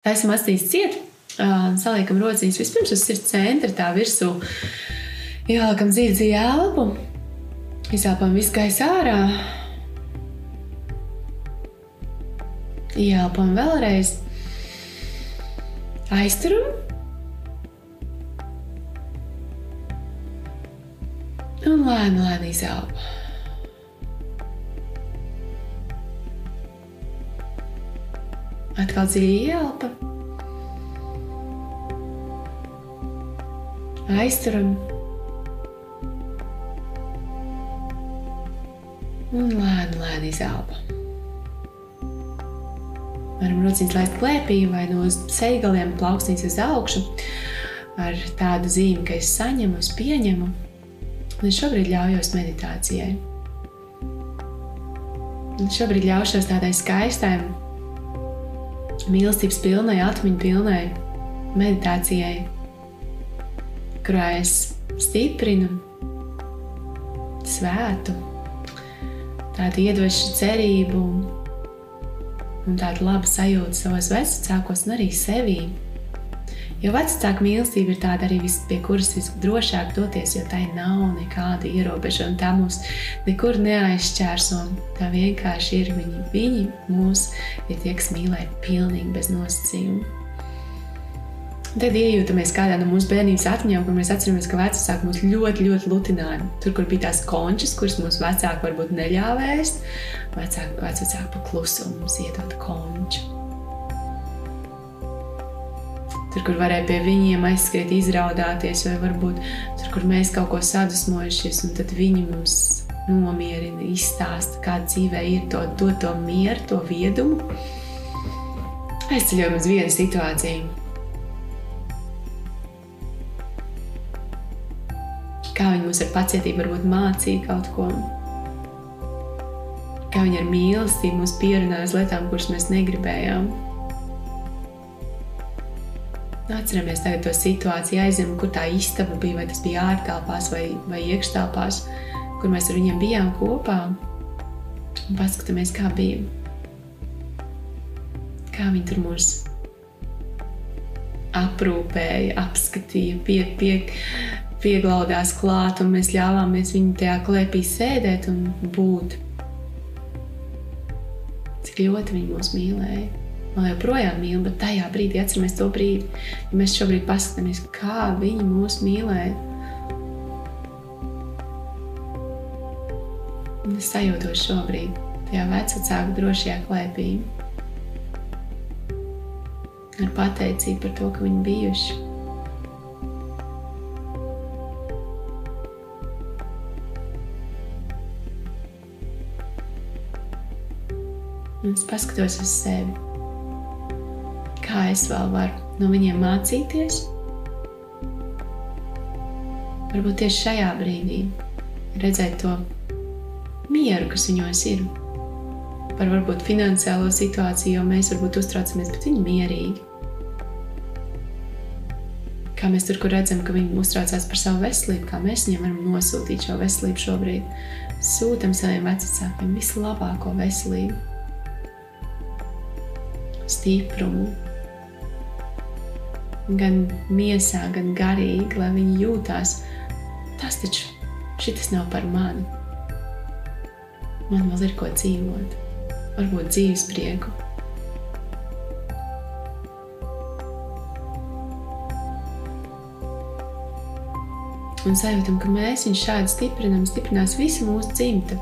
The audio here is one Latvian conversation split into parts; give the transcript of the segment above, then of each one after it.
Taisam acīs ciet, saliekam rociņas vispirms uz sirds centra, tā virsū. Ieliekam dziļu elpu, izēlpam visu gaisu ārā. Ielpam vēlreiz. Aizturam. Un lēni, lēni izelpa. Atkal dziļi ielpa. Aizturam. Un lēni, lēni izelpa. Varam rociņus laist klēpī vai no seigaliem plaukstīties uz augšu ar tādu zīmi, ka es saņemu, es pieņemu. Un es šobrīd ļaujos meditācijai. Un šobrīd ļaušos tādai skaistai, mīlestības pilnai, atmiņu pilnai meditācijai, kurā es stiprinu, svētu, tādu iedvešu cerību un tādu labu sajūtu savos vecākos un arī sevī. Jo vecāka mīlestība ir tāda arī, vis, pie kuras visdrošāk doties, jo tai nav nekāda ierobežojuma. Tā mūs nekur neaizšķērso. Tā vienkārši ir viņi. Viņi mūs ir tie, kas mīlē pilnīgi bez nosacījuma. Tad iejūtamies kādā no mūsu bērnības atmiņām, kur mēs atceramies, ka vecāki mūs ļoti, ļoti lutināja. Tur, kur bija tās končas, kuras mūsu vecāki varbūt neļāva ēst, vecāki, vecāki pa klusu mums iedod konču. Tur, kur varēja pie viņiem aizskriet, izraudāties, vai varbūt tur, kur mēs kaut ko sadusmojušies, un tad viņi mums nomierina, izstāsta, kāda dzīvē ir to, dot to mieru, to viedumu. Aizceļojam uz vienu situāciju. Kā viņi mums ar pacietību varbūt mācīja kaut ko. Kā viņi ar mīlestību mūs pierunāja uz lietām, kuras mēs negribējām. Atceramies tagad to situāciju, aizem, kur tā istaba bija, vai tas bija ārtelpās vai, vai iekštelpās, kur mēs ar viņiem bijām kopā. Un paskatāmies, kā bija. Kā viņi tur mūs aprūpēja, apskatīja, pie, pie, pieglaudās klāt, un mēs ļāvāmies viņu tajā klēpī sēdēt un būt. Cik ļoti viņi mūs mīlēja vēl joprojām mīl, bet tajā brīdī atceramies to brīdi, ja mēs šobrīd paskatāmies, kā viņi mūs mīlēja. Un es sajūtos šobrīd, tajā vecāku drošajā klēpī. Ar pateicību par to, ka viņi bijuši. Un es paskatos uz sevi kā es vēl varu no viņiem mācīties. Varbūt tieši šajā brīdī redzēt to mieru, kas viņos ir. Par varbūt finansiālo situāciju, jo mēs varbūt uztraucamies, bet viņi mierīgi. Kā mēs tur, kur redzam, ka viņi uztraucās par savu veselību, kā mēs viņiem varam nosūtīt šo veselību šobrīd. Sūtam saviem vecākiem vislabāko veselību, stiprumu, gan miesā, gan garīgi, lai viņi jūtās, tas taču šis nav par mani. Man vēl ir ko dzīvot, varbūt dzīves prieku. Un sajūtam, ka mēs viņu šādi stiprinām, stiprinās visa mūsu dzimta.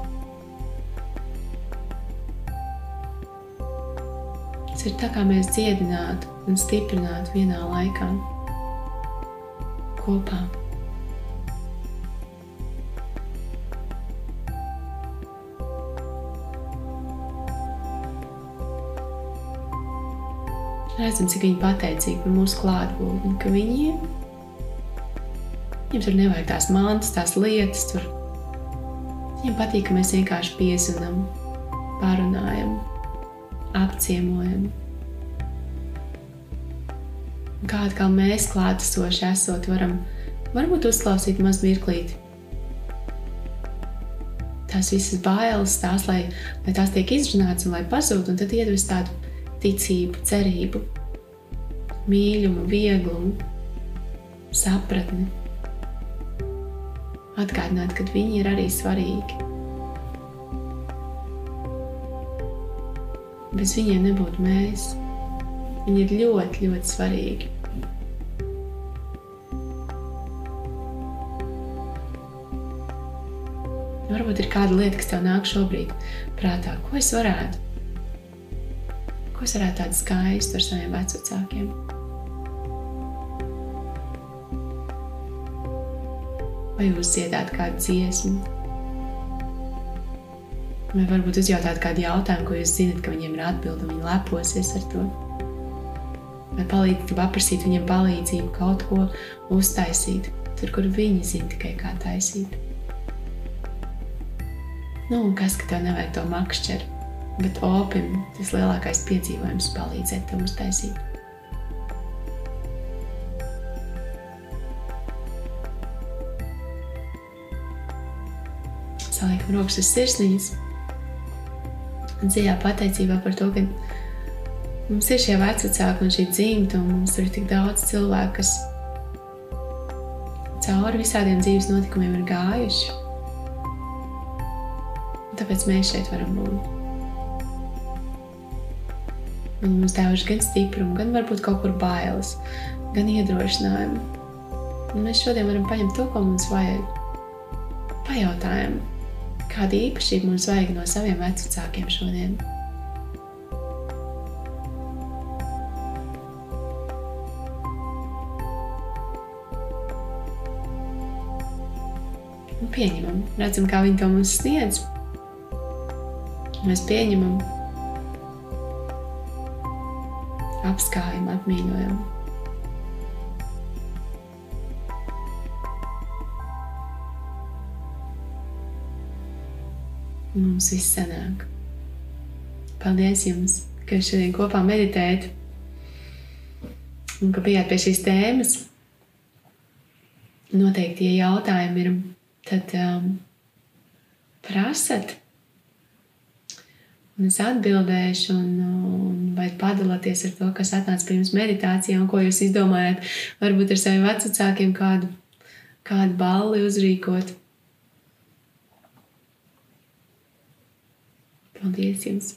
Tas ir tā kā mēs dziedinātu un stiprinātu vienā laikā kopā. Redzam, cik viņi pateicīgi par mūsu klātbūtni, ka viņiem, viņiem tur nevajag tās mantas, tās lietas. Tur. Viņiem patīk, ka mēs vienkārši piezinām, parunājam, apciemojam kā atkal mēs klātesoši esot, varam varbūt uzklausīt maz mirklīti. Tās visas bailes, tās, lai, lai tās tiek izrunātas un lai pazūd, un tad iedvest tādu ticību, cerību, mīlumu, vieglumu, sapratni. Atgādināt, ka viņi ir arī svarīgi. Bez viņiem nebūtu mēs. Viņi ir ļoti, ļoti svarīgi. Varbūt ir kāda lieta, kas tev nāk šobrīd prātā, ko es varētu, ko es varētu tādu skaistu ar saviem vecākiem. Vai jūs dziedāt kādu dziesmu, vai varbūt uzjautāt kādu jautājumu, ko jūs zinat, ka viņiem ir atbilde, un viņi leposies ar to. Vai palīdzēt, paprasīt viņiem palīdzību kaut ko uztaisīt, tur, kur viņi zina tikai kā taisīt. Nu, un kas, ka tev nevajag to makšķeru, bet opim tas lielākais piedzīvojums palīdzēt tev uztaisīt. Saliekam rokas uz sirsniņas. Dziļā pateicībā par to, ka mums ir šie vecāki un šī dzimta, un mums ir tik daudz cilvēku, kas cauri visādiem dzīves notikumiem ir gājuši Tāpēc mēs šeit varam būt. Viņi mums devuši gan stiprumu, gan varbūt kaut kur bailes, gan iedrošinājumu. Un mēs šodien varam paņemt to, ko mums vajag. Pajautājam, kāda īpašība mums vajag no saviem vecākiem šodien. Un pieņemam, redzam, kā viņi to mums sniedz. Mēs pieņemam, apskājam, atmīļojam. Un mums viss sanāk. Paldies jums, ka šodien kopā meditējat un ka bijāt pie šīs tēmas. Noteikti, ja jautājumi ir, tad um, prasat Un es atbildēšu, un, un vai padalāties ar to, kas atnāca pirms meditācijām, ko jūs izdomājat. Varbūt ar saviem vecākiem kādu, kādu balli uzrīkot. Paldies jums!